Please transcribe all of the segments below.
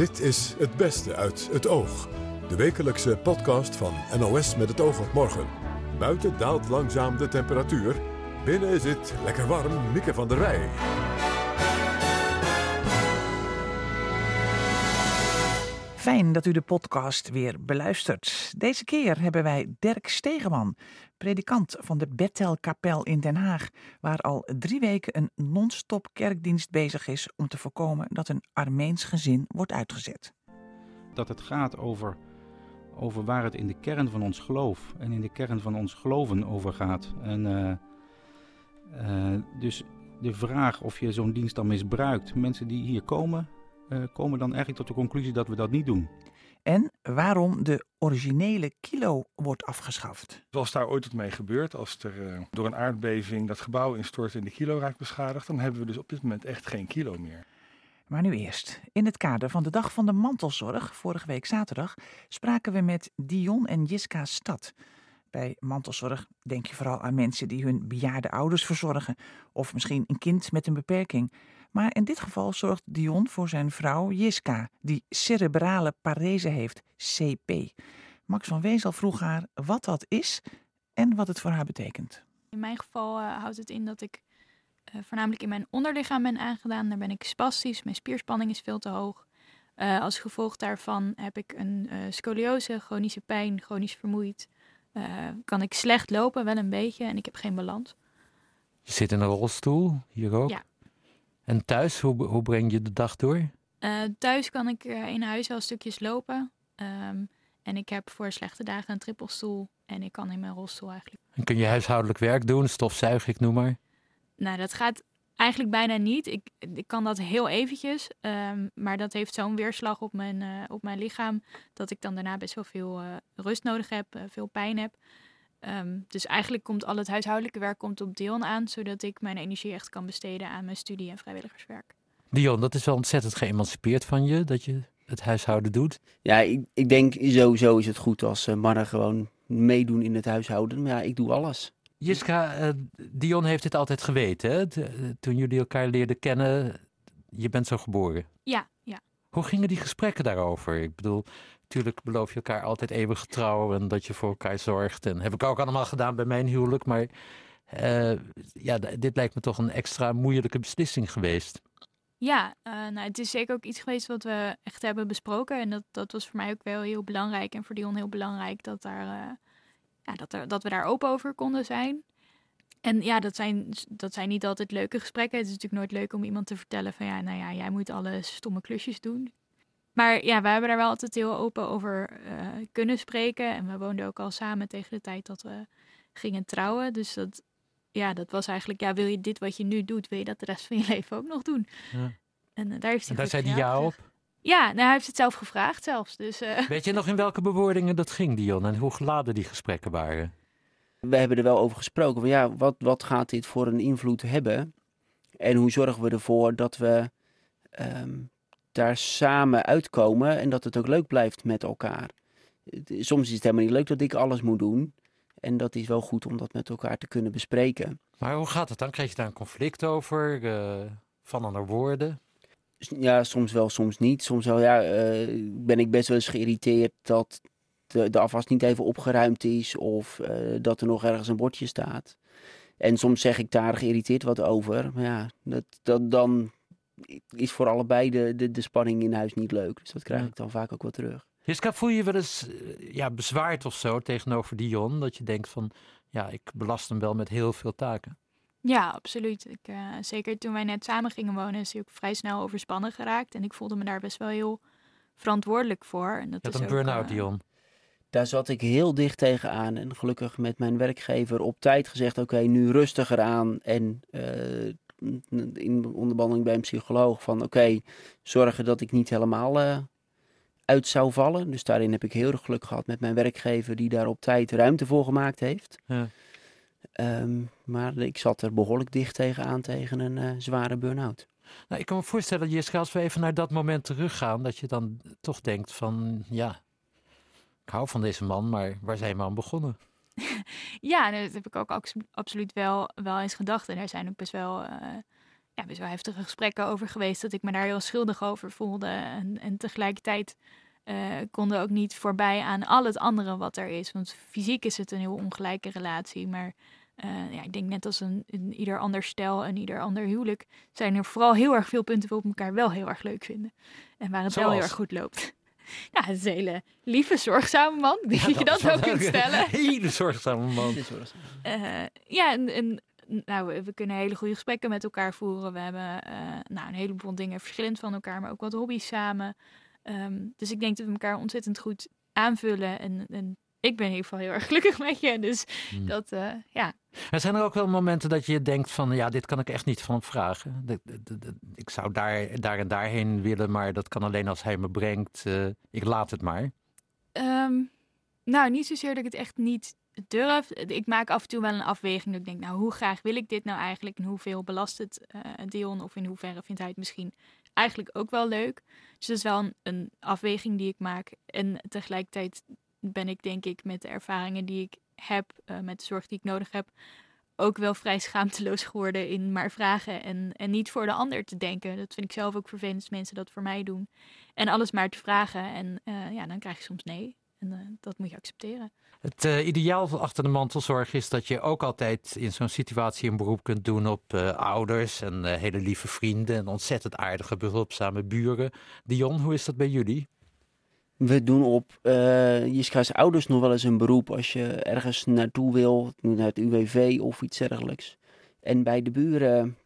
Dit is Het Beste uit het Oog. De wekelijkse podcast van NOS met het oog op morgen. Buiten daalt langzaam de temperatuur. Binnen zit lekker warm Mieke van der Wij. Fijn dat u de podcast weer beluistert. Deze keer hebben wij Dirk Stegeman, predikant van de Bethelkapel in Den Haag, waar al drie weken een non-stop kerkdienst bezig is om te voorkomen dat een Armeens gezin wordt uitgezet. Dat het gaat over, over waar het in de kern van ons geloof en in de kern van ons geloven over gaat. En, eh, eh, dus de vraag of je zo'n dienst dan misbruikt, mensen die hier komen, komen dan eigenlijk tot de conclusie dat we dat niet doen. En waarom de originele kilo wordt afgeschaft. Als daar ooit wat mee gebeurt, als er uh, door een aardbeving dat gebouw instort en de kilo raakt beschadigd, dan hebben we dus op dit moment echt geen kilo meer. Maar nu eerst. In het kader van de Dag van de Mantelzorg, vorige week zaterdag, spraken we met Dion en Jiska Stad. Bij mantelzorg denk je vooral aan mensen die hun bejaarde ouders verzorgen, of misschien een kind met een beperking. Maar in dit geval zorgt Dion voor zijn vrouw Jiska, die cerebrale parese heeft, CP. Max van Wezel vroeg haar wat dat is en wat het voor haar betekent. In mijn geval uh, houdt het in dat ik uh, voornamelijk in mijn onderlichaam ben aangedaan. Daar ben ik spastisch, mijn spierspanning is veel te hoog. Uh, als gevolg daarvan heb ik een scoliose, chronische pijn, chronisch vermoeid. kan ik slecht lopen, wel een beetje, en ik heb geen balans. Je zit in een rolstoel, hier ook? Ja. En thuis, hoe, hoe breng je de dag door? Uh, thuis kan ik uh, in huis wel stukjes lopen. Um, en ik heb voor slechte dagen een trippelstoel. En ik kan in mijn rolstoel eigenlijk. En kun je huishoudelijk werk doen, stofzuigen, ik noem maar? Nou, dat gaat eigenlijk bijna niet. Ik, ik kan dat heel eventjes. Um, maar dat heeft zo'n weerslag op mijn, uh, op mijn lichaam. Dat ik dan daarna best wel veel rust nodig heb, veel pijn heb. Um, dus eigenlijk komt al het huishoudelijke werk komt op Dion aan, zodat ik mijn energie echt kan besteden aan mijn studie en vrijwilligerswerk. Dion, dat is wel ontzettend geëmancipeerd van je, dat je het huishouden doet. Ja, ik, ik denk sowieso is het goed als uh, mannen gewoon meedoen in het huishouden. Maar ja, ik doe alles. Jiska, uh, Dion heeft dit altijd geweten, hè? De, toen jullie elkaar leerden kennen, je bent zo geboren. Ja, ja. Hoe gingen die gesprekken daarover? Ik bedoel, Natuurlijk beloof je elkaar altijd eeuwig trouw en dat je voor elkaar zorgt. En heb ik ook allemaal gedaan bij mijn huwelijk. Maar uh, ja, dit lijkt me toch een extra moeilijke beslissing geweest. Ja, uh, nou, het is zeker ook iets geweest wat we echt hebben besproken. En dat, dat was voor mij ook wel heel belangrijk. En voor Dion heel belangrijk dat, daar, uh, ja, dat, er, dat we daar open over konden zijn. En ja, dat zijn, dat zijn niet altijd leuke gesprekken. Het is natuurlijk nooit leuk om iemand te vertellen van ja, nou ja, jij moet alle stomme klusjes doen. Maar ja, we hebben daar wel altijd heel open over uh, kunnen spreken. En we woonden ook al samen tegen de tijd dat we gingen trouwen. Dus dat, ja, dat was eigenlijk, ja, wil je dit wat je nu doet, wil je dat de rest van je leven ook nog doen? Ja. En uh, daar heeft hij en daar zei hij ja op? Ja, nou, hij heeft het zelf gevraagd zelfs. Dus, uh... Weet je nog in welke bewoordingen dat ging, Dion? En hoe geladen die gesprekken waren? We hebben er wel over gesproken. Van ja, wat, wat gaat dit voor een invloed hebben? En hoe zorgen we ervoor dat we um, daar samen uitkomen en dat het ook leuk blijft met elkaar. Soms is het helemaal niet leuk dat ik alles moet doen. En dat is wel goed om dat met elkaar te kunnen bespreken. Maar hoe gaat het dan? Krijg je daar een conflict over? Uh, van andere woorden? Ja, soms wel, soms niet. Soms wel, ja, uh, ben ik best wel eens geïrriteerd dat de, de afwas niet even opgeruimd is. Of uh, dat er nog ergens een bordje staat. En soms zeg ik daar geïrriteerd wat over. Maar ja, dat, dat, dan is voor allebei de, de, de spanning in huis niet leuk. Dus dat krijg ik dan vaak ook wel terug. Jiska, voel je wel eens ja, bezwaard of zo tegenover Dion? Dat je denkt van, ja, ik belast hem wel met heel veel taken. Ja, absoluut. Ik, uh, zeker toen wij net samen gingen wonen, is hij ook vrij snel overspannen geraakt. En ik voelde me daar best wel heel verantwoordelijk voor. En dat je is een burn-out, uh, Dion. Daar zat ik heel dicht tegenaan. En gelukkig met mijn werkgever op tijd gezegd: oké, okay, nu rustiger aan. En uh, in onderbandeling bij een psycholoog van oké, zorgen dat ik niet helemaal uh, uit zou vallen. Dus daarin heb ik heel erg geluk gehad met mijn werkgever die daar op tijd ruimte voor gemaakt heeft. Ja. Um, maar ik zat er behoorlijk dicht tegenaan tegen een uh, zware burn-out. Nou, ik kan me voorstellen, Jiska, als we even naar dat moment teruggaan, dat je dan toch denkt van ja, ik hou van deze man, maar waar zijn we aan begonnen? ja, dat heb ik ook absoluut wel, wel eens gedacht. En er zijn ook best wel uh, ja, best wel heftige gesprekken over geweest. Dat ik me daar heel schuldig over voelde. En, en tegelijkertijd uh, konden ook niet voorbij aan al het andere wat er is. Want fysiek is het een heel ongelijke relatie. Maar uh, ja, ik denk net als een, een, ieder ander stel en ieder ander huwelijk, zijn er vooral heel erg veel punten waarop we elkaar wel heel erg leuk vinden. En waar het wel heel erg goed loopt. Ja, het is een hele lieve, zorgzame man. Die ja, je dat ook kunt stellen. Een hele zorgzame man. Uh, ja, en, en nou, we kunnen hele goede gesprekken met elkaar voeren. We hebben uh, nou, een heleboel dingen verschillend van elkaar, maar ook wat hobby's samen. Um, dus ik denk dat we elkaar ontzettend goed aanvullen. En, en ik ben in ieder geval heel erg gelukkig met je. Dus hmm. dat, uh, ja. Er zijn er ook wel momenten dat je denkt van, ja, dit kan ik echt niet van hem vragen. Ik zou daar, daar en daarheen willen, maar dat kan alleen als hij me brengt. Uh, ik laat het maar. Um, nou, niet zozeer dat ik het echt niet durf. Ik maak af en toe wel een afweging. Dat ik denk, nou, hoe graag wil ik dit nou eigenlijk? En hoeveel belast het uh, Dion? Of in hoeverre vindt hij het misschien eigenlijk ook wel leuk? Dus dat is wel een, afweging die ik maak. En tegelijkertijd ben ik denk ik met de ervaringen die ik heb, uh, met de zorg die ik nodig heb, ook wel vrij schaamteloos geworden in maar vragen en, en niet voor de ander te denken. Dat vind ik zelf ook vervelend als mensen dat voor mij doen. En alles maar te vragen en uh, ja, dan krijg je soms nee. En uh, dat moet je accepteren. Het uh, ideaal achter de mantelzorg is dat je ook altijd in zo'n situatie een beroep kunt doen op uh, ouders en hele lieve vrienden en ontzettend aardige, behulpzame buren. Dion, hoe is dat bij jullie? We doen op uh, Jiska's ouders nog wel eens een beroep als je ergens naartoe wil, naar het UWV of iets dergelijks. En bij de buren,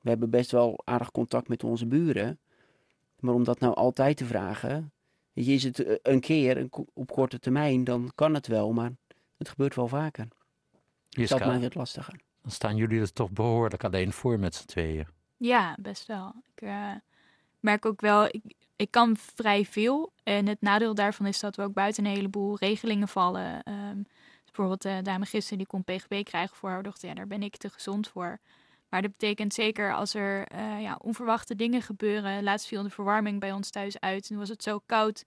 we hebben best wel aardig contact met onze buren. Maar om dat nou altijd te vragen, je, is het eh, een keer op korte termijn, dan kan het wel, maar het gebeurt wel vaker. Jiska, dat maakt het lastiger. Dan staan jullie er toch behoorlijk alleen voor met z'n tweeën. Ja, best wel. Ik uh, merk ook wel, ik, ik kan vrij veel. En het nadeel daarvan is dat we ook buiten een heleboel regelingen vallen. Um, bijvoorbeeld de dame gisteren die kon PGB krijgen voor haar dochter. Ja, daar ben ik te gezond voor. Maar dat betekent zeker als er uh, ja, onverwachte dingen gebeuren. Laatst viel de verwarming bij ons thuis uit. Nu was het zo koud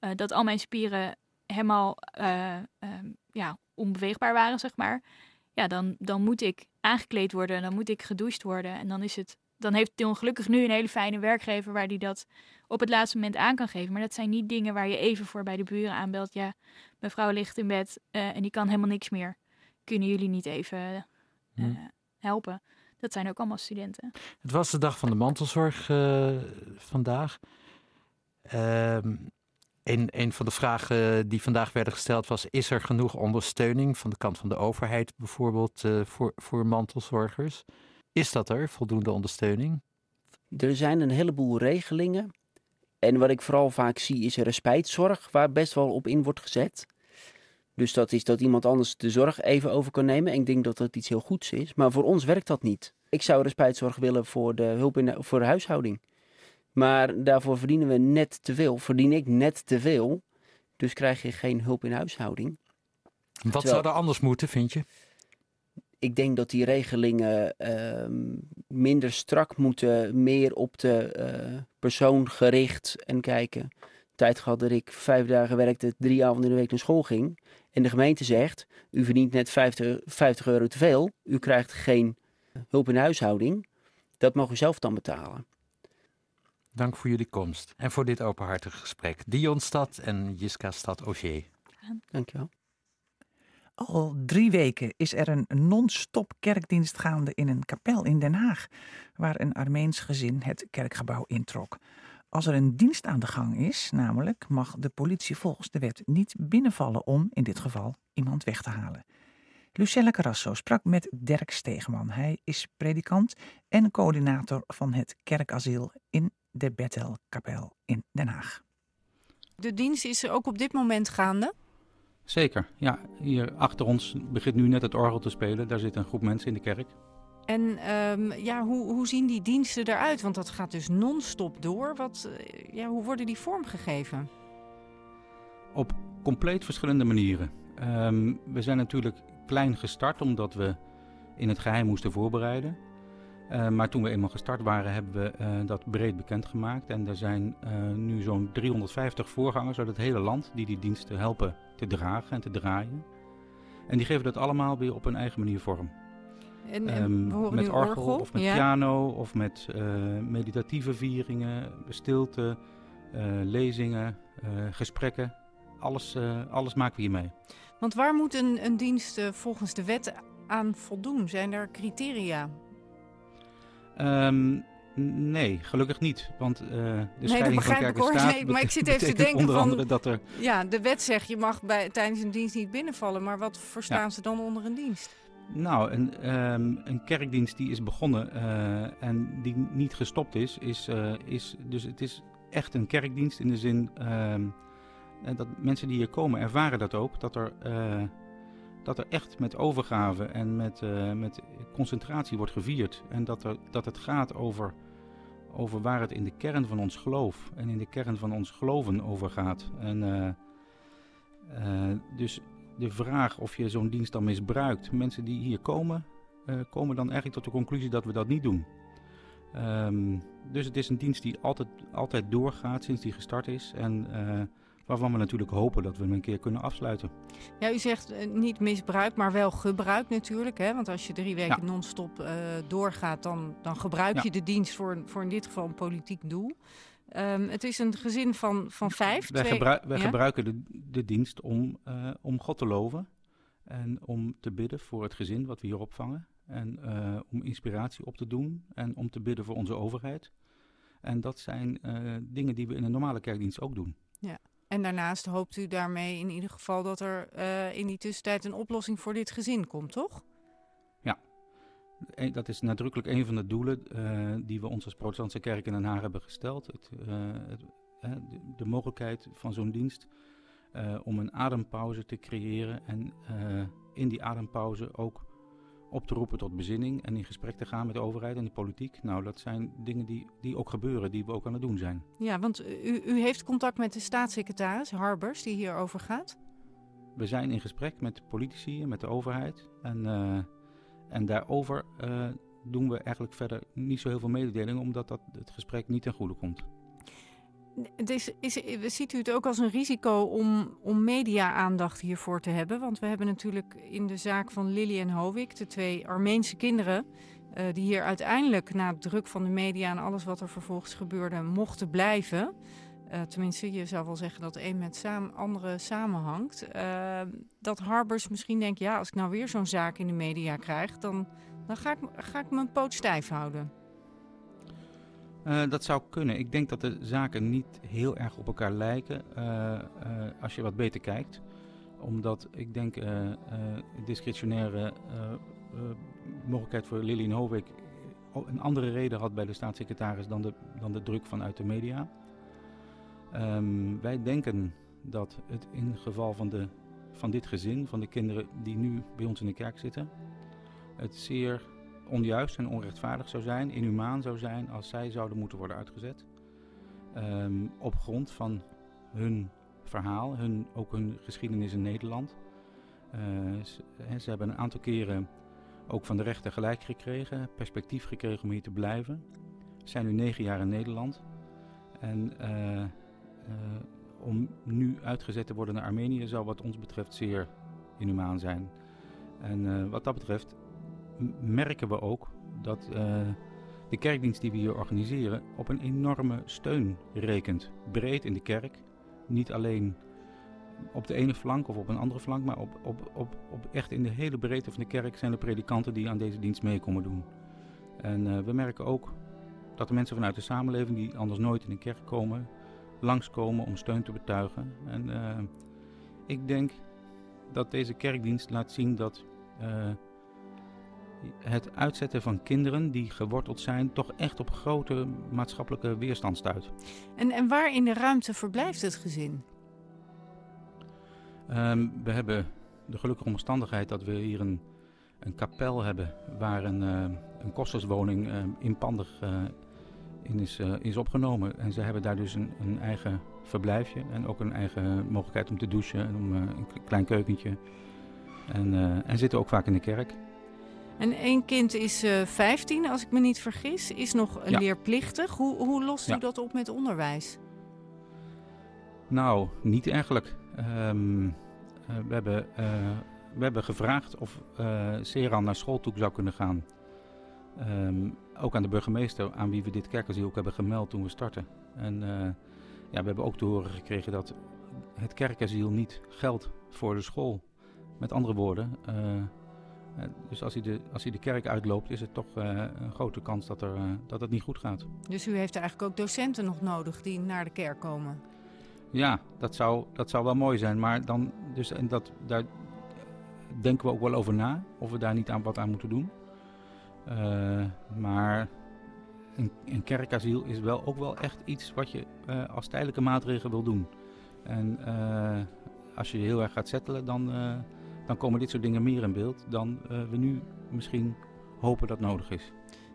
uh, dat al mijn spieren helemaal uh, um, ja, onbeweegbaar waren, zeg maar. Ja, dan, dan moet ik aangekleed worden. Dan moet ik gedoucht worden. En dan is het dan heeft Dion gelukkig nu een hele fijne werkgever waar die dat op het laatste moment aan kan geven. Maar dat zijn niet dingen waar je even voor bij de buren aanbelt. Ja, mijn vrouw ligt in bed en die kan helemaal niks meer. Kunnen jullie niet even uh, helpen? Dat zijn ook allemaal studenten. Het was de dag van de mantelzorg uh, vandaag. Ehm, een, een van de vragen die vandaag werden gesteld was: is er genoeg ondersteuning van de kant van de overheid, bijvoorbeeld voor, voor mantelzorgers? Is dat er, voldoende ondersteuning? Er zijn een heleboel regelingen. En wat ik vooral vaak zie is respijtzorg, waar best wel op in wordt gezet. Dus dat is dat iemand anders de zorg even over kan nemen. En ik denk dat dat iets heel goeds is. Maar voor ons werkt dat niet. Ik zou respijtzorg willen voor de hulp in de, voor de huishouding. Maar daarvoor verdienen we net te veel. Verdien ik net te veel. Dus krijg je geen hulp in huishouding. Wat Terwijl, zou er anders moeten, vind je? ik denk dat die regelingen uh, minder strak moeten, meer op de uh, persoon gericht en kijken. Tijd gehad dat ik vijf dagen werkte, drie avonden in de week naar school ging. En de gemeente zegt, u verdient net 50, 50 euro te veel, u krijgt geen hulp in de huishouding. Dat mag u zelf dan betalen. Dank voor jullie komst en voor dit openhartige gesprek. Dion Stad en Jiska Stad Auger. Dankjewel. Al drie weken is er een non-stop kerkdienst gaande in een kapel in Den Haag, waar een Armeens gezin het kerkgebouw introk. Als er een dienst aan de gang is, namelijk, mag de politie volgens de wet niet binnenvallen om, in dit geval, iemand weg te halen. Lucella Carrasso sprak met Dirk Steegman. Hij is predikant en coördinator van het kerkasiel in de Bethelkapel in Den Haag. De dienst is er ook op dit moment gaande? Zeker, ja. Hier achter ons begint nu net het orgel te spelen. Daar zit een groep mensen in de kerk. En um, ja, hoe, hoe zien die diensten eruit? Want dat gaat dus non-stop door. Wat, uh, ja, hoe worden die vormgegeven? Op compleet verschillende manieren. Um, we zijn natuurlijk klein gestart omdat we in het geheim moesten voorbereiden. Uh, maar toen we eenmaal gestart waren, hebben we uh, dat breed bekendgemaakt. En er zijn nu zo'n 350 voorgangers uit het hele land die die diensten helpen te dragen en te draaien. En die geven dat allemaal weer op hun eigen manier vorm. En, en Ehm, we horen met nu orgel, of met ja. piano of met eh, meditatieve vieringen, stilte, eh, lezingen, eh, gesprekken. Alles, alles maken we hier mee. Want waar moet een, een dienst volgens de wet aan voldoen? Zijn er criteria? Ehm, nee, gelukkig niet. Want eh, de dat scheiding van kerk en staat Nee, maar ik zit even te denken onder van- dat er... Ja, de wet zegt je mag bij, tijdens een dienst niet binnenvallen. Maar wat verstaan ze dan onder een dienst? Nou, een, ehm, een kerkdienst die is begonnen eh, en die niet gestopt is, is, eh, is dus het is echt een kerkdienst in de zin eh, dat mensen die hier komen ervaren dat ook, dat er, dat er echt met overgave en met, met concentratie wordt gevierd en dat, er, dat het gaat over, over waar het in de kern van ons geloof en in de kern van ons geloven over gaat. En, dus de vraag of je zo'n dienst dan misbruikt. Mensen die hier komen, eh, komen dan eigenlijk tot de conclusie dat we dat niet doen. Ehm, dus het is een dienst die altijd, altijd doorgaat sinds die gestart is. En eh, waarvan we natuurlijk hopen dat we hem een keer kunnen afsluiten. Ja, u zegt eh, niet misbruik, maar wel gebruik natuurlijk. Hè? Want als je drie weken Ja. non-stop doorgaat, dan, dan gebruik Ja. je de dienst voor, voor in dit geval een politiek doel. Ehm, het is een gezin van, van vijf. Wij, twee- gebru- wij ja? gebruiken de, de dienst om, eh, om God te loven. En om te bidden voor het gezin wat we hier opvangen. En eh, om inspiratie op te doen. En om te bidden voor onze overheid. En dat zijn eh, dingen die we in een normale kerkdienst ook doen. En daarnaast hoopt u daarmee in ieder geval dat er in die tussentijd een oplossing voor dit gezin komt, toch? Dat is nadrukkelijk een van de doelen eh, die we ons als protestantse kerk in Den Haag hebben gesteld. Het, eh, het, de, de mogelijkheid van zo'n dienst eh, om een adempauze te creëren en in die adempauze ook op te roepen tot bezinning en in gesprek te gaan met de overheid en de politiek. Nou, dat zijn dingen die, die ook gebeuren, die we ook aan het doen zijn. Ja, want u, u heeft contact met de staatssecretaris Harbers, die hierover gaat. We zijn in gesprek met politici en met de overheid. En, en daarover eh, doen we eigenlijk verder niet zo heel veel mededelingen, omdat dat het gesprek niet ten goede komt. Is, is, ziet u het ook als een risico om, om media-aandacht hiervoor te hebben? Want we hebben natuurlijk in de zaak van Lily en Hovik, de twee Armeense kinderen, eh, die hier uiteindelijk na druk van de media en alles wat er vervolgens gebeurde, mochten blijven. Eh, tenminste, je zou wel zeggen dat een met samen, andere samenhangt. Eh, dat Harbers misschien denkt, ja, als ik nou weer zo'n zaak in de media krijg, dan, dan ga, ik, ga ik mijn poot stijf houden. Eh, dat zou kunnen. Ik denk dat de zaken niet heel erg op elkaar lijken als je wat beter kijkt. Omdat ik denk discretionaire mogelijkheid voor Lily en Hovik een andere reden had bij de staatssecretaris dan de, dan de druk vanuit de media. Ehm, wij denken dat het in geval van, de, van dit gezin, van de kinderen die nu bij ons in de kerk zitten, het zeer onjuist en onrechtvaardig zou zijn, inhumaan zou zijn als zij zouden moeten worden uitgezet. Ehm, op grond van hun verhaal, hun, ook hun geschiedenis in Nederland. Eh, ze, hè, ze hebben een aantal keren ook van de rechter gelijk gekregen, perspectief gekregen om hier te blijven. Ze zijn nu negen jaar in Nederland. En eh, eh, om nu uitgezet te worden naar Armenië zou wat ons betreft zeer inhumaan zijn. En eh, wat dat betreft merken we ook dat eh, de kerkdienst die we hier organiseren op een enorme steun rekent. Breed in de kerk. Niet alleen op de ene flank of op een andere flank, maar op, op, op, op echt in de hele breedte van de kerk zijn er predikanten die aan deze dienst mee komen doen. En eh, we merken ook dat de mensen vanuit de samenleving die anders nooit in de kerk komen, langskomen om steun te betuigen. En eh, ik denk dat deze kerkdienst laat zien dat eh, het uitzetten van kinderen die geworteld zijn toch echt op grote maatschappelijke weerstand stuit. En, en waar in de ruimte verblijft het gezin? Ehm, we hebben de gelukkige omstandigheid dat we hier een, een kapel hebben waar een, eh, een kosterswoning eh, inpandig in is, eh, is opgenomen. En ze hebben daar dus een, een eigen verblijfje en ook een eigen mogelijkheid om te douchen en om eh, een klein keukentje. En, eh, en zitten ook vaak in de kerk. En één kind is eh 15, als ik me niet vergis, is nog Ja. leerplichtig. Hoe, hoe lost u Ja. dat op met onderwijs? Nou, niet eigenlijk. Ehm, eh, we hebben we hebben gevraagd of uh, Seran naar school toe zou kunnen gaan. Ehm, ook aan de burgemeester, aan wie we dit kerkasiel ook hebben gemeld toen we startten. En ja, we hebben ook te horen gekregen dat het kerkasiel niet geldt voor de school. Met andere woorden, uh, dus als hij, de, als hij de kerk uitloopt, is het toch uh, een grote kans dat, er, uh, dat het niet goed gaat. Dus u heeft eigenlijk ook docenten nog nodig die naar de kerk komen? Ja, dat zou, dat zou wel mooi zijn. Maar dan, dus, en dat, daar denken we ook wel over na, of we daar niet aan wat aan moeten doen. Maar een, een kerkasiel is wel ook wel echt iets wat je als tijdelijke maatregel wil doen. En als je je heel erg gaat settelen, dan dan komen dit soort dingen meer in beeld dan we nu misschien hopen dat nodig is.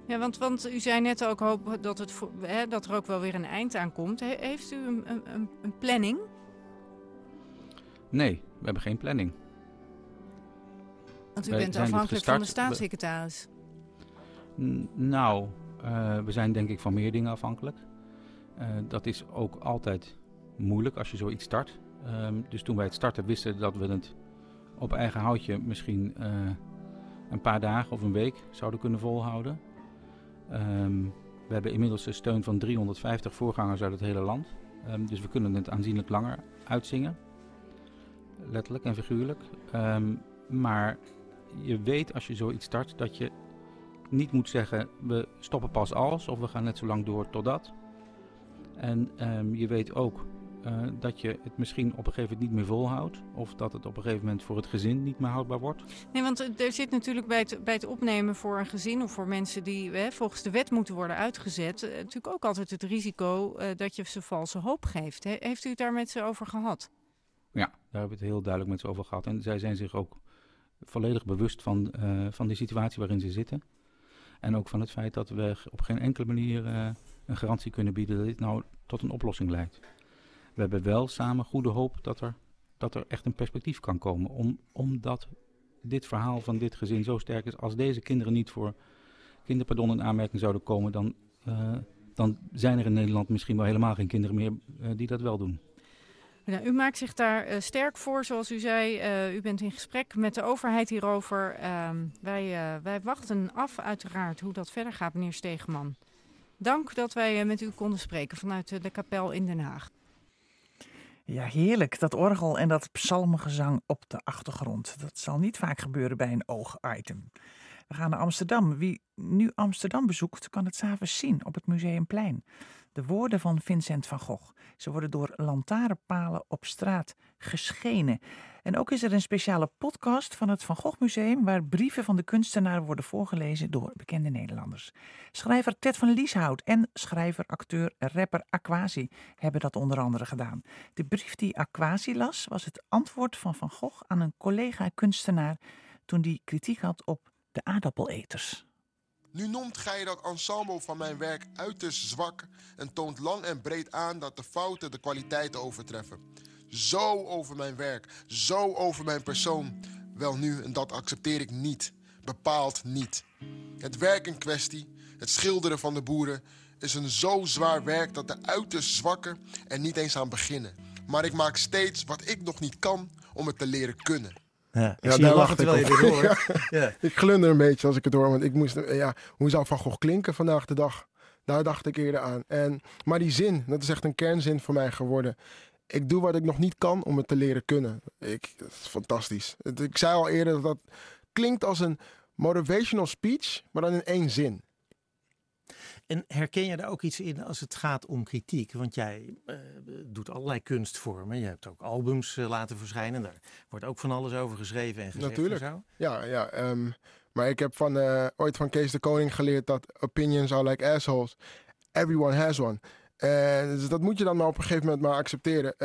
Ja, want, want u zei net ook hoop dat, het, hè, dat er ook wel weer een eind aan komt. He, heeft u een, een, een, planning? Nee, we hebben geen planning. Want u Wij bent afhankelijk van de staatssecretaris. Nou, uh, we zijn denk ik van meer dingen afhankelijk. Uh, dat is ook altijd moeilijk als je zoiets start. Um, dus toen wij het starten wisten dat we het op eigen houtje misschien uh, een paar dagen of een week zouden kunnen volhouden. Um, we hebben inmiddels de steun van 350 voorgangers uit het hele land. Um, dus we kunnen het aanzienlijk langer uitzingen. Letterlijk en figuurlijk. Maar je weet als je zoiets start dat je niet moet zeggen we stoppen pas als of we gaan net zo lang door totdat. En je weet ook uh, dat je het misschien op een gegeven moment niet meer volhoudt. Of dat het op een gegeven moment voor het gezin niet meer houdbaar wordt. Nee, want er zit natuurlijk bij het, bij het opnemen voor een gezin of voor mensen die hè, volgens de wet moeten worden uitgezet. Uh, natuurlijk ook altijd het risico uh, dat je ze valse hoop geeft. He, heeft u het daar met ze over gehad? Ja, daar hebben we het heel duidelijk met ze over gehad. En zij zijn zich ook volledig bewust van, van de situatie waarin ze zitten. En ook van het feit dat we op geen enkele manier een garantie kunnen bieden dat dit nou tot een oplossing leidt we hebben wel samen goede hoop dat er, dat er echt een perspectief kan komen. Om, omdat dit verhaal van dit gezin zo sterk is. Als deze kinderen niet voor kinderpardon in aanmerking zouden komen, dan, uh, dan zijn er in Nederland misschien wel helemaal geen kinderen meer uh, die dat wel doen. Nou, u maakt zich daar uh, sterk voor, zoals u zei. u bent in gesprek met de overheid hierover. Ehm, wij, wij wachten af, uiteraard, hoe dat verder gaat, meneer Stegeman. Dank dat wij met u konden spreken vanuit de kapel in Den Haag. Ja, heerlijk. Dat orgel en dat psalmengezang op de achtergrond. Dat zal niet vaak gebeuren bij een oogitem. We gaan naar Amsterdam. Wie nu Amsterdam bezoekt, kan het s'avonds zien op het Museumplein. De woorden van Vincent van Gogh. Ze worden door lantaarnpalen op straat geschenen. En ook is er een speciale podcast van het Van Gogh Museum waar brieven van de kunstenaar worden voorgelezen door bekende Nederlanders. Schrijver Ted van Lieshout en schrijver, acteur, rapper Aquasi hebben dat onder andere gedaan. De brief die Aquasi las was het antwoord van Van Gogh aan een collega kunstenaar toen die kritiek had op de aardappeleters. Nu noemt gij dat ensemble van mijn werk uiterst zwak en toont lang en breed aan dat de fouten de kwaliteiten overtreffen. Zo over mijn werk, zo over mijn persoon. Wel nu, en dat accepteer ik niet. Bepaald niet. Het werk in kwestie, het schilderen van de boeren, is een zo zwaar werk dat de uiterst zwakken er niet eens aan beginnen. Maar ik maak steeds wat ik nog niet kan om het te leren kunnen. Ja, ik ja, je lachen terwijl je dit hoort. ja. Ik glunder een beetje als ik het hoor, want ik moest, ja, hoe zou Van Gogh klinken vandaag de dag? Daar dacht ik eerder aan. En, maar die zin, dat is echt een kernzin voor mij geworden. Ik doe wat ik nog niet kan om het te leren kunnen. Ik, dat is fantastisch. Ik zei al eerder dat dat klinkt als een motivational speech, maar dan in één zin. En herken je daar ook iets in als het gaat om kritiek? Want jij uh, doet allerlei kunstvormen. Je hebt ook albums uh, laten verschijnen. Daar wordt ook van alles over geschreven en gezegd. Natuurlijk. En zo. Ja, ja. Um, maar ik heb van, uh, ooit van Kees de Koning geleerd dat opinions are like assholes. Everyone has one. dus dat moet je dan maar op een gegeven moment maar accepteren.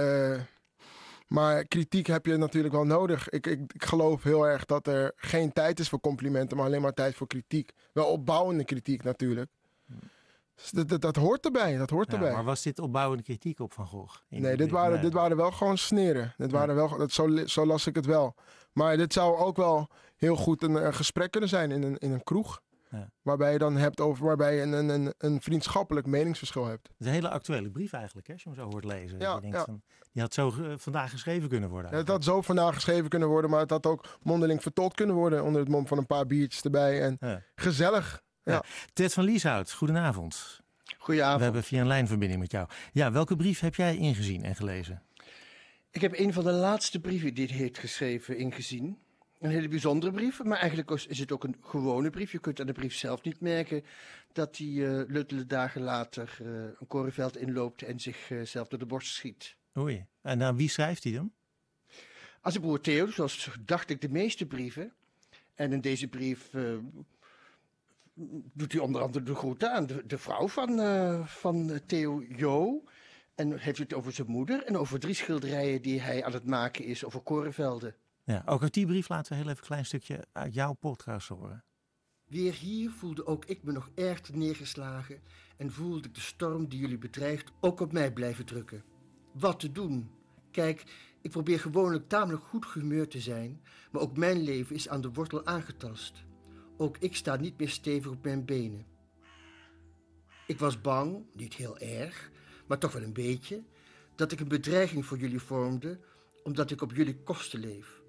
Maar kritiek heb je natuurlijk wel nodig. Ik, ik, ik, geloof heel erg dat er geen tijd is voor complimenten, maar alleen maar tijd voor kritiek. Wel opbouwende kritiek natuurlijk. Dus dat, dat, hoort erbij, dat hoort erbij. Maar was dit opbouwende kritiek op Van Gogh? Nee, dit waren, dit waren wel gewoon sneren. Dit waren wel, dat, zo, zo las ik het wel. Maar dit zou ook wel heel goed een, een gesprek kunnen zijn in een, in een kroeg. Ja. Waarbij je dan hebt over waarbij je een, een, een, een vriendschappelijk meningsverschil hebt. Het is een hele actuele brief eigenlijk, hè, als je hem zo hoort lezen. Ja, je denkt ja. van, die had zo vandaag geschreven kunnen worden. Ja, het had zo vandaag geschreven kunnen worden, maar het had ook mondeling vertolkt kunnen worden onder het mom van een paar biertjes erbij. En gezellig. Ja. Ted van Lieshout, goedenavond. Goedenavond. We hebben via een lijnverbinding met jou. Ja, welke brief heb jij ingezien en gelezen? Ik heb een van de laatste brieven die hij heeft geschreven ingezien. Een hele bijzondere brief, maar eigenlijk is het ook een gewone brief. Je kunt aan de brief zelf niet merken dat hij eh luttele dagen later eh, een korenveld inloopt en zichzelf zelf door de borst schiet. Oei. En aan wie schrijft hij hem? Als zijn broer Theo, zoals dacht ik de meeste brieven. En in deze brief eh, doet hij onder andere de groeten aan de, de vrouw van, eh, van Theo Jo. En heeft het over zijn moeder en over drie schilderijen die hij aan het maken is over korenvelden. Ja, ook uit die brief laten we heel even een klein stukje uit jouw podcast horen. Weer hier voelde ook ik me nog erg neergeslagen en voelde ik de storm die jullie bedreigt ook op mij blijven drukken. Wat te doen? Kijk, ik probeer gewoonlijk tamelijk goed gehumeurd te zijn, maar ook mijn leven is aan de wortel aangetast. Ook ik sta niet meer stevig op mijn benen. Ik was bang, niet heel erg, maar toch wel een beetje, dat ik een bedreiging voor jullie vormde, omdat ik op jullie kosten leef.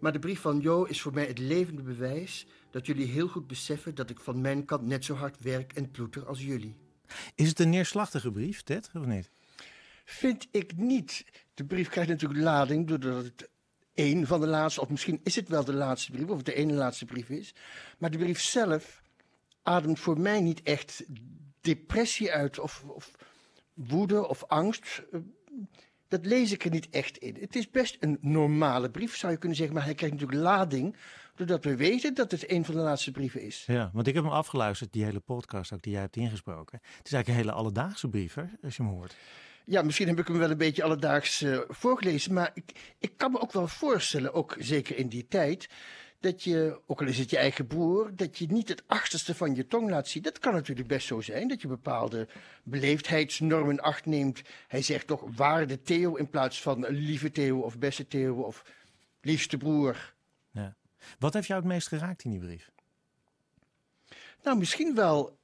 Maar de brief van Jo is voor mij het levende bewijs dat jullie heel goed beseffen dat ik van mijn kant net zo hard werk en ploeter als jullie. Is het een neerslachtige brief, Ted, of niet? Vind ik niet. De brief krijgt natuurlijk lading doordat het één van de laatste, of misschien is het wel de laatste brief, of het de ene laatste brief is. Maar de brief zelf ademt voor mij niet echt depressie uit of, of woede of angst. Eh, Dat lees ik er niet echt in. Het is best een normale brief, zou je kunnen zeggen, maar hij krijgt natuurlijk lading doordat we weten dat het een van de laatste brieven is. Ja, want ik heb hem afgeluisterd, die hele podcast ook die jij hebt ingesproken. Het is eigenlijk een hele alledaagse brief, hè, als je hem hoort. Ja, misschien heb ik hem wel een beetje alledaags eh, voorgelezen, maar ik, ik kan me ook wel voorstellen, ook zeker in die tijd, dat je, ook al is het je eigen broer, dat je niet het achterste van je tong laat zien. Dat kan natuurlijk best zo zijn, dat je bepaalde beleefdheidsnormen acht neemt. Hij zegt toch waarde Theo in plaats van lieve Theo of beste Theo of liefste broer. Ja. Wat heeft jou het meest geraakt in die brief? Nou, misschien wel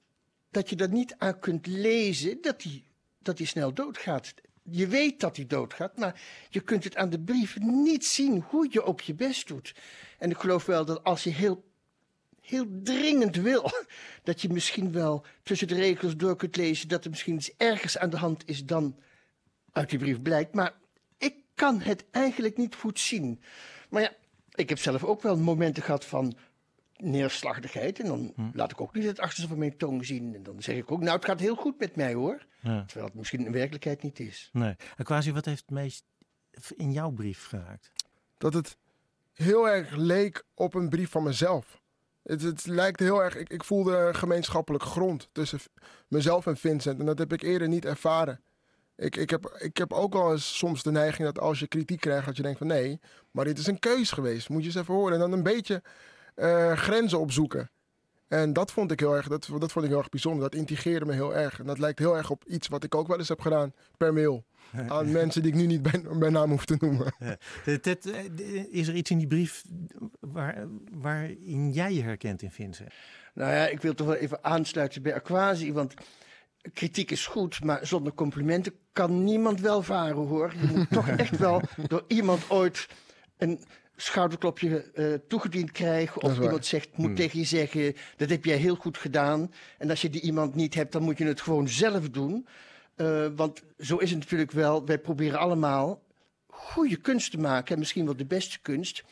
dat je dat niet aan kunt lezen, dat hij, dat hij snel doodgaat. Je weet dat hij doodgaat, maar je kunt het aan de brief niet zien hoe je ook je best doet. En ik geloof wel dat als je heel, heel dringend wil, dat je misschien wel tussen de regels door kunt lezen dat er misschien iets ergers aan de hand is dan uit die brief blijkt. Maar ik kan het eigenlijk niet goed zien. Maar ja, ik heb zelf ook wel momenten gehad van neerslachtigheid. En dan laat ik ook niet het achterste van mijn tong zien. En dan zeg ik ook, nou, het gaat heel goed met mij hoor. Ja. Terwijl het misschien in werkelijkheid niet is. Nee. En quasi, wat heeft het meest in jouw brief geraakt? Dat het heel erg leek op een brief van mezelf. Het, het lijkt heel erg, ik, ik voelde gemeenschappelijk grond tussen mezelf en Vincent. En dat heb ik eerder niet ervaren. Ik, ik, heb, ik heb ook wel eens soms de neiging dat als je kritiek krijgt, dat je denkt van nee, maar dit is een keus geweest. Moet je eens even horen. En dan een beetje eh, grenzen opzoeken. En dat vond ik heel erg, dat, dat vond ik heel erg bijzonder. Dat integreerde me heel erg. En dat lijkt heel erg op iets wat ik ook wel eens heb gedaan per mail. Aan mensen die ik nu niet bij, bij naam hoef te noemen. Ted, eh, is er iets in die brief waar, waarin jij je herkent in Vincent? Nou ja, ik wil toch wel even aansluiten bij Aquasi, want kritiek is goed, maar zonder complimenten kan niemand welvaren hoor. Je moet toch echt wel door iemand ooit een schouderklopje eh, toegediend krijgen. Of waar. iemand zegt, moet Hmm. tegen je zeggen, dat heb jij heel goed gedaan. En als je die iemand niet hebt, dan moet je het gewoon zelf doen. Eh, want zo is het natuurlijk wel. Wij proberen allemaal goede kunst te maken. En misschien wel de beste kunst.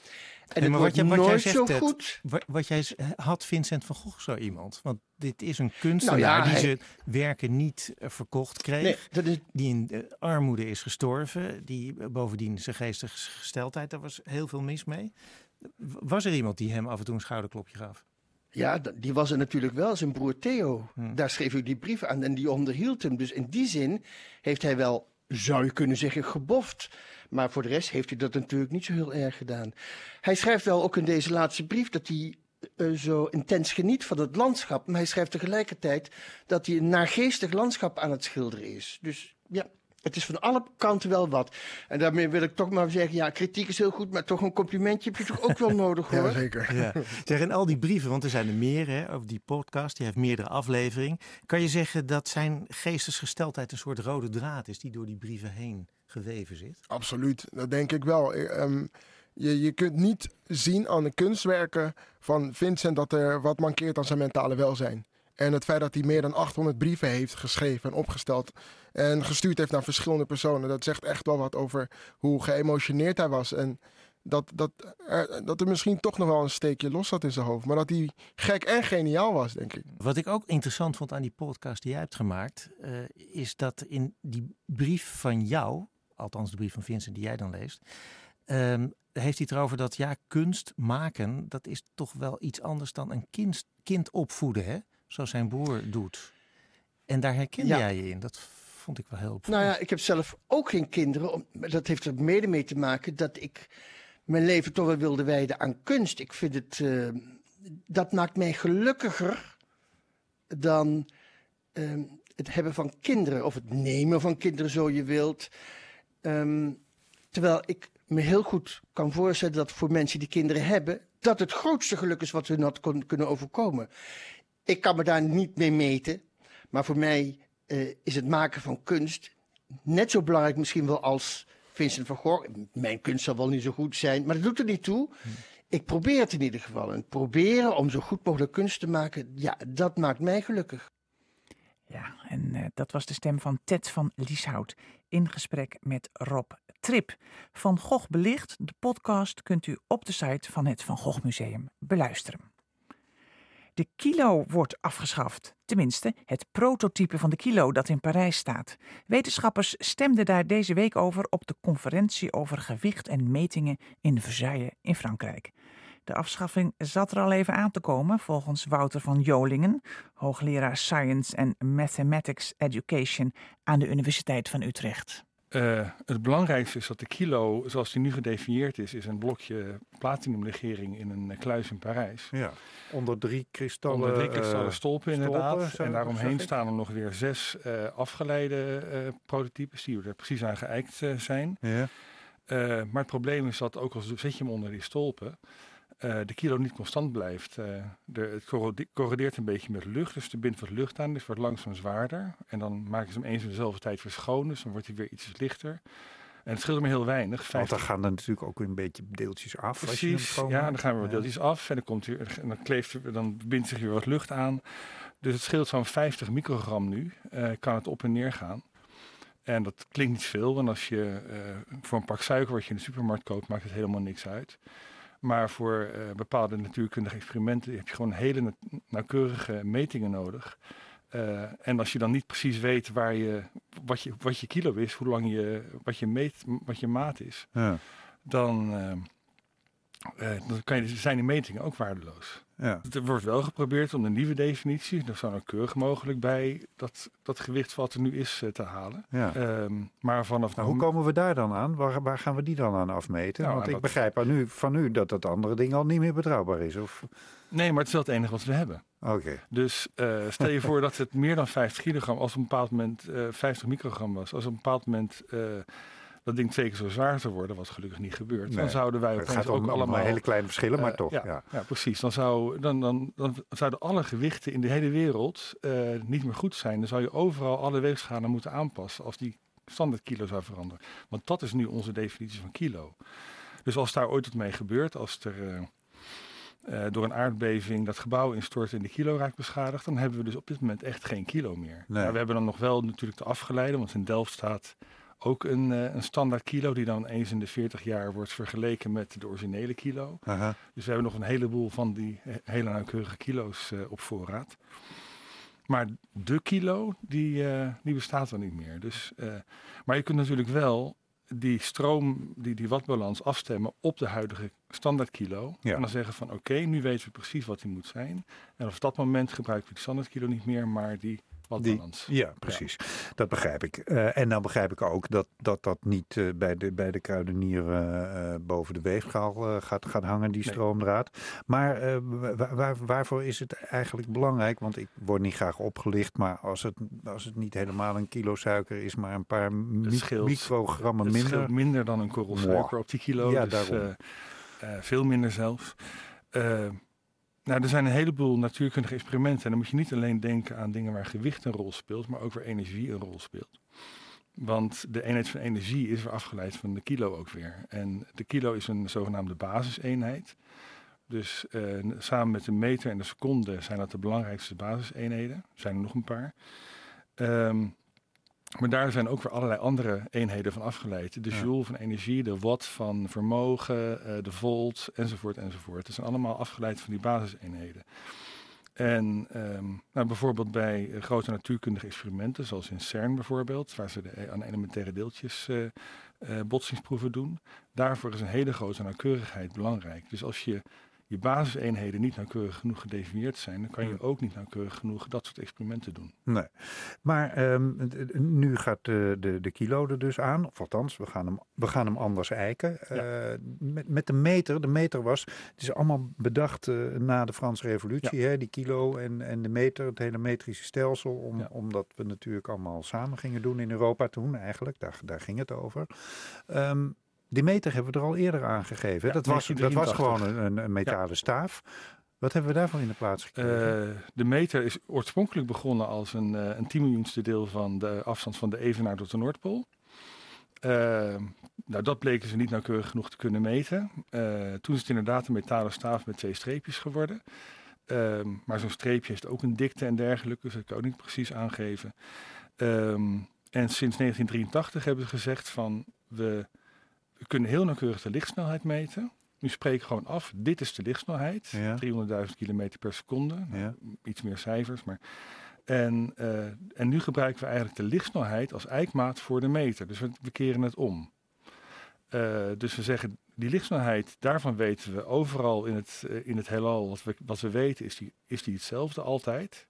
En Nee, maar wat, jij, wat jij zegt, goed. wa- wat jij had Vincent van Gogh zo iemand? Want dit is een kunstenaar Nou ja, die hij- zijn werken niet eh, verkocht kreeg. Nee, is, Die in eh, armoede is gestorven. Die eh, bovendien zijn geestige gesteldheid, daar was heel veel mis mee. Was er iemand die hem af en toe een schouderklopje gaf? Ja, die was er natuurlijk wel, zijn broer Theo. Hmm. Daar schreef ik die brief aan en die onderhield hem. Dus in die zin heeft hij wel, zou je kunnen zeggen, geboft. Maar voor de rest heeft hij dat natuurlijk niet zo heel erg gedaan. Hij schrijft wel ook in deze laatste brief dat hij eh, zo intens geniet van het landschap. Maar hij schrijft tegelijkertijd dat hij een naargeestig landschap aan het schilderen is. Dus ja, het is van alle kanten wel wat. En daarmee wil ik toch maar zeggen, ja, kritiek is heel goed, maar toch een complimentje heb je toch ook wel nodig hoor. Ja, zeker. Ja. Zeg, en al die brieven, want er zijn er meer hè, over die podcast, die heeft meerdere afleveringen. Kan je zeggen dat zijn geestesgesteldheid een soort rode draad is die door die brieven heen geweven zit? Absoluut, dat denk ik wel. Eh, ehm, je, je kunt niet zien aan de kunstwerken van Vincent dat er wat mankeert aan zijn mentale welzijn. En het feit dat hij meer dan 800 brieven heeft geschreven en opgesteld en gestuurd heeft naar verschillende personen, dat zegt echt wel wat over hoe geëmotioneerd hij was. En dat, dat, er, dat er misschien toch nog wel een steekje los zat in zijn hoofd. Maar dat hij gek en geniaal was, denk ik. Wat ik ook interessant vond aan die podcast die jij hebt gemaakt, uh, is dat in die brief van jou, althans de brief van Vincent die jij dan leest, uh, heeft hij erover dat ja, kunst maken, dat is toch wel iets anders dan een kind, kind opvoeden, hè? Zoals zijn broer doet. En daar herkende Ja. jij je in. Dat vond ik wel heel Nou opvallend. ja, ik heb zelf ook geen kinderen. Dat heeft er mede mee te maken dat ik mijn leven toch wel wilde wijden aan kunst. Ik vind het, eh, dat maakt mij gelukkiger dan ehm, het hebben van kinderen. Of het nemen van kinderen, zo je wilt. Ehm, terwijl ik me heel goed kan voorstellen dat voor mensen die kinderen hebben, dat het grootste geluk is wat hun had kon- kunnen overkomen. Ik kan me daar niet mee meten, maar voor mij eh, is het maken van kunst net zo belangrijk misschien wel als Vincent van Gogh. Mijn kunst zal wel niet zo goed zijn, maar dat doet er niet toe. Ik probeer het in ieder geval. En proberen om zo goed mogelijk kunst te maken, ja, dat maakt mij gelukkig. Ja, en eh, dat was de stem van Ted van Lieshout in gesprek met Rob Trip. Van Gogh Belicht, de podcast kunt u op de site van het Van Gogh Museum beluisteren. De kilo wordt afgeschaft. Tenminste, het prototype van de kilo dat in Parijs staat. Wetenschappers stemden daar deze week over op de conferentie over gewicht en metingen in Versailles in Frankrijk. De afschaffing zat er al even aan te komen, volgens Wouter van Jolingen, hoogleraar Science and Mathematics Education aan de Universiteit van Utrecht. Eh, het belangrijkste is dat de kilo, zoals die nu gedefinieerd is, is een blokje platinumlegering in een eh, kluis in Parijs. Ja, onder drie kristallen. Onder drie kristallen eh, stolpen inderdaad. en daaromheen staan er nog weer zes afgeleide prototypes die er precies aan geëikt zijn. Ja. Maar het probleem is dat ook al zet je hem onder die stolpen, eh, de kilo niet constant blijft. Eh, de, het corrode- corrodeert een beetje met lucht, dus er bindt wat lucht aan, dus wordt langzaam zwaarder. En dan maken ze hem eens in dezelfde tijd weer schoon, dus dan wordt hij weer iets lichter. En het scheelt maar heel weinig. Want 50 dan gaan er natuurlijk ook weer een beetje deeltjes af. als je Precies, ja, dan gaan we wat deeltjes af en dan, komt en dan, kleeft dan bindt zich weer wat lucht aan. Dus het scheelt zo'n 50 microgram nu, eh, kan het op en neer gaan. En dat klinkt niet veel, want als je voor een pak suiker wat je in de supermarkt koopt, maakt het helemaal niks uit. Maar voor eh, bepaalde natuurkundige experimenten heb je gewoon hele na- nauwkeurige metingen nodig. Eh, en als je dan niet precies weet waar je, wat, je, wat je kilo is, hoe lang je, wat je, meet, wat je maat is, Ja. dan, eh, dan kan je, zijn die metingen ook waardeloos. Ja. Er wordt wel geprobeerd om de nieuwe definitie, dat zo nauwkeurig mogelijk bij dat, dat gewicht wat er nu is eh, te halen. Ja. Ehm, maar vanaf Nou, hoe komen we daar dan aan? Waar, waar gaan we die dan aan afmeten? Nou, Want ik dat- begrijp aan u, van u dat dat andere ding al niet meer betrouwbaar is. Of... Nee, maar het is wel het enige wat we hebben. Oké. Dus eh, stel je voor dat het meer dan 50 kilogram, als op een bepaald moment eh 50 microgram was, als op een bepaald moment eh, dat ding twee keer zo zwaar zou worden, wat gelukkig niet gebeurt, Nee, dan zouden wij het gaat ook om allemaal hele kleine verschillen, maar eh, toch, Ja, ja. ja. precies. Dan, zou, dan, dan, dan zouden alle gewichten in de hele wereld eh, niet meer goed zijn. Dan zou je overal alle weegschalen moeten aanpassen als die standaard kilo zou veranderen. Want dat is nu onze definitie van kilo. Dus als daar ooit wat mee gebeurt, als er eh, door een aardbeving dat gebouw instort en de kilo raakt beschadigd, dan hebben we dus op dit moment echt geen kilo meer. Nee. Nou, we hebben dan nog wel natuurlijk de afgeleide, want in Delft staat ook een, eh, een standaard kilo die dan eens in de 40 jaar wordt vergeleken met de originele kilo. Aha. Dus we hebben nog een heleboel van die he- hele nauwkeurige kilo's eh, op voorraad. Maar de kilo, die, eh, die bestaat er niet meer. Dus, maar je kunt natuurlijk wel die stroom, die, die watbalans afstemmen op de huidige standaard kilo. Ja. En dan zeggen van oké, nu weten we precies wat die moet zijn. En op dat moment gebruiken we die standaard kilo niet meer, maar die Die, ja, precies. Dat begrijp ik. Eh, en dan begrijp ik ook dat dat, dat niet eh, bij, de, bij de kruidenier eh, boven de weegschaal eh, gaat, gaat hangen, die Nee. stroomdraad. Maar wa- waar, waarvoor is het eigenlijk belangrijk? Want ik word niet graag opgelicht, maar als het, als het niet helemaal een kilo suiker is, maar een paar mi- scheelt- microgrammen Het minder. minder dan een korrel suiker op die kilo. Ja, dus, daarom. veel minder zelfs. Nou, er zijn een heleboel natuurkundige experimenten. En dan moet je niet alleen denken aan dingen waar gewicht een rol speelt, maar ook waar energie een rol speelt. Want de eenheid van energie is weer afgeleid van de kilo ook weer. En de kilo is een zogenaamde basiseenheid. Dus eh, samen met de meter en de seconde zijn dat de belangrijkste basiseenheden. Er zijn er nog een paar. Ehm, maar daar zijn ook weer allerlei andere eenheden van afgeleid. De joule van energie, de watt van vermogen, eh, de volt, enzovoort, enzovoort. Dat zijn allemaal afgeleid van die basiseenheden. En ehm, nou, bijvoorbeeld bij eh, grote natuurkundige experimenten, zoals in CERN bijvoorbeeld, waar ze de, aan elementaire deeltjes eh, botsingsproeven doen, daarvoor is een hele grote nauwkeurigheid belangrijk. Dus als je je basiseenheden niet nauwkeurig genoeg gedefinieerd zijn, dan kan je Hmm. ook niet nauwkeurig genoeg dat soort experimenten doen. Nee. Maar ehm, nu gaat de, de, de kilo er dus aan. Of althans, we gaan hem, we gaan hem anders eiken. Eh, met, met de meter. De meter was. Het is allemaal bedacht eh, na de Franse Revolutie. Hè? Die kilo en, en de meter. Het hele metrische stelsel. Om, Ja. Omdat we natuurlijk allemaal samen gingen doen in Europa toen eigenlijk. Daar, daar ging het over. Ehm, die meter hebben we er al eerder aangegeven. Ja, dat, was, dat was 1983. gewoon een, een metalen staaf. Wat hebben we daarvan in de plaats gekregen? Eh, de meter is oorspronkelijk begonnen als een, eh een 10 miljoenste deel van de afstand van de Evenaar tot de Noordpool. Eh, nou, dat bleken ze niet nauwkeurig genoeg te kunnen meten. Toen is het inderdaad een metalen staaf met twee streepjes geworden. Ehm, maar zo'n streepje heeft ook een dikte en dergelijke, dus dat kan ik niet precies aangeven. Ehm, en sinds 1983 hebben ze gezegd van we, we kunnen heel nauwkeurig de lichtsnelheid meten. Nu spreken gewoon af, dit is de lichtsnelheid, Ja. 300.000 km per seconde. Nou, Ja. Iets meer cijfers, maar... En, eh, en nu gebruiken we eigenlijk de lichtsnelheid als eikmaat voor de meter. Dus we, we keren het om. Eh, dus we zeggen, die lichtsnelheid, daarvan weten we overal in het, eh, in het heelal, wat we, wat we weten, is die, is die hetzelfde altijd.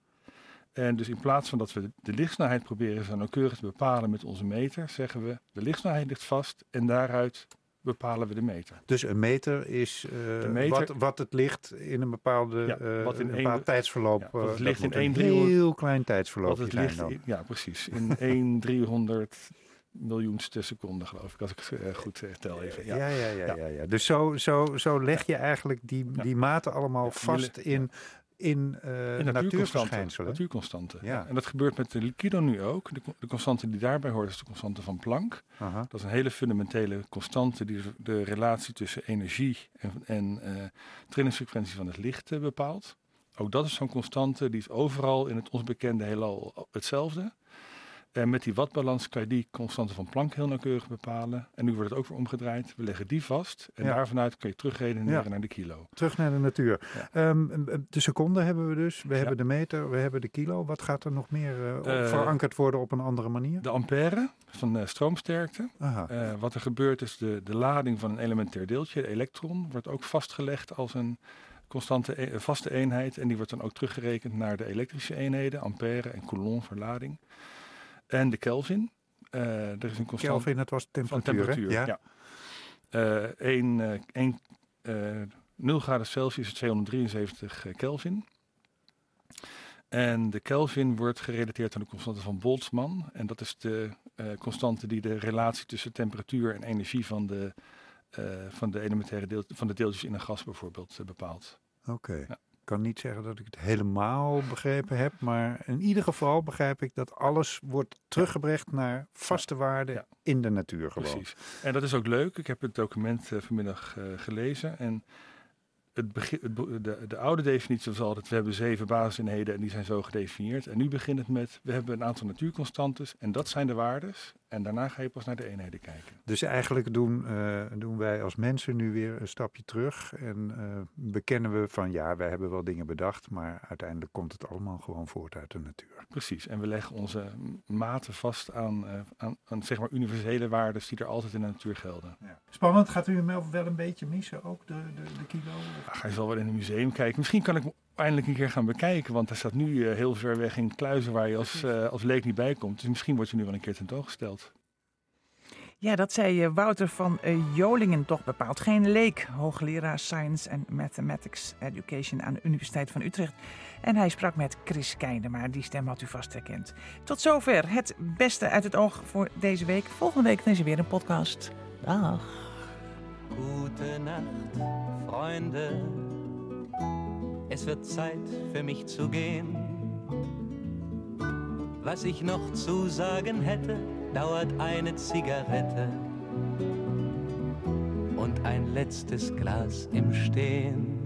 En dus in plaats van dat we de lichtsnelheid proberen zo nauwkeurig te bepalen met onze meter, zeggen we, de lichtsnelheid ligt vast en daaruit bepalen we de meter. Dus een meter is eh, meter- wat, wat het licht in een bepaalde Ja, eh, wat in een tijdsverloop. ja, wat het eh, licht dat in een 300 heel klein tijdsverloop Wat het zijn ligt, dan. in- ja precies, in 1 300 miljoenste seconde geloof ik, als ik het eh, goed eh, tel even. Ja, ja, ja, ja, ja, ja. Dus zo, zo, zo leg je eigenlijk die, die maten allemaal vast in, in, eh In natuurconstanten. natuurconstanten. Ja. En dat gebeurt met de liquido nu ook. De, co- de constante die daarbij hoort is de constante van Planck. Aha. Dat is een hele fundamentele constante die de- de relatie tussen energie en, en eh, trillingsfrequentie van het licht eh, bepaalt. Ook dat is zo'n constante, die is overal in het ons bekende heelal hetzelfde. En met die wattbalans kan je die constante van Planck heel nauwkeurig bepalen. En nu wordt het ook weer omgedraaid. We leggen die vast en Ja. daarvanuit kun je terugredeneren Ja. naar de kilo. Terug naar de natuur. Ja. Ehm, de seconde hebben we dus. We hebben de meter, we hebben de kilo. Wat gaat er nog meer eh, Eh, verankerd worden op een andere manier? De ampère van stroomsterkte. Eh, wat er gebeurt is de, de lading van een elementair deeltje, de elektron, wordt ook vastgelegd als een constante e- vaste eenheid. En die wordt dan ook teruggerekend naar de elektrische eenheden, ampère en coulomb voor lading. En de Kelvin. Eh, er is een constante Kelvin, dat was van temperatuur, hè? temperatuur. Ja. Ja. Eh, één, eh, één, eh, 0 graden Celsius is 273 Kelvin. En de Kelvin wordt gerelateerd aan de constante van Boltzmann. En dat is de eh, constante die de relatie tussen temperatuur en energie van de, van de elementaire deel, van de deeltjes in een gas bijvoorbeeld bepaalt. Oké. Ja. Ik kan niet zeggen dat ik het helemaal begrepen heb, maar in ieder geval begrijp ik dat alles wordt teruggebracht naar vaste waarden Ja. in de natuur gewoon. Precies. En dat is ook leuk. Ik heb het document eh, vanmiddag eh, gelezen. En het begin, het, de, de oude definitie was altijd, we hebben zeven basiseenheden en die zijn zo gedefinieerd. En nu begint het met, we hebben een aantal natuurconstantes en dat zijn de waardes. En daarna ga je pas naar de eenheden kijken. Dus eigenlijk doen, eh, doen wij als mensen nu weer een stapje terug en eh, bekennen we van ja, wij hebben wel dingen bedacht, maar uiteindelijk komt het allemaal gewoon voort uit de natuur. Precies. En we leggen onze maten vast aan, eh, aan, aan zeg maar universele waarden die er altijd in de natuur gelden. Spannend, gaat u hem wel een beetje missen ook, de, de, de kilo? Ja, ga je zal wel in een museum kijken. Misschien kan ik, eindelijk een keer gaan bekijken. Want hij staat nu eh, heel ver weg in kluizen waar je als, uh, als leek niet bij komt. Dus misschien wordt je nu wel een keer tentoongesteld. Ja, dat zei Wouter van Jolingen toch bepaald. Geen leek, hoogleraar Science and Mathematics Education aan de Universiteit van Utrecht. En hij sprak met Chris Keijden, maar die stem had u vast herkend. Tot zover het beste uit het oog voor deze week. Volgende week is er weer een podcast. Dag. Gute Nacht, Freunde. Es wird Zeit für mich zu gehen. Was ich noch zu sagen hätte, dauert eine Zigarette und ein letztes Glas im Stehen.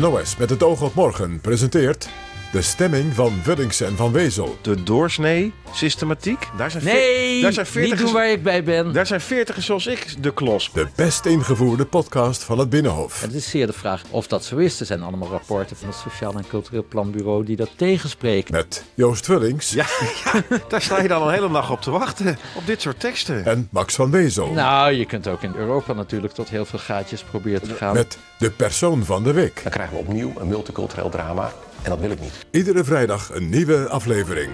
NOS met het oog op morgen presenteert de stemming van Wuddingse en Van Wezel. De doorsnee systematiek. Daar zijn nee, daar zijn niet doen waar ik bij ben. Daar zijn veertigers zoals ik de klos. De best ingevoerde podcast van het Binnenhof. het is zeer de vraag of dat zo is. Er zijn allemaal rapporten van het Sociaal en Cultureel Planbureau die dat tegenspreken. Met Joost Vullings. Ja, ja, daar sta je dan al een hele nacht op te wachten. Op dit soort teksten. En Max van Wezel. Nou, je kunt ook in Europa natuurlijk tot heel veel gaatjes proberen te gaan. Met de persoon van de week. Dan krijgen we opnieuw een multicultureel drama. En dat wil ik niet. Iedere vrijdag een nieuwe aflevering.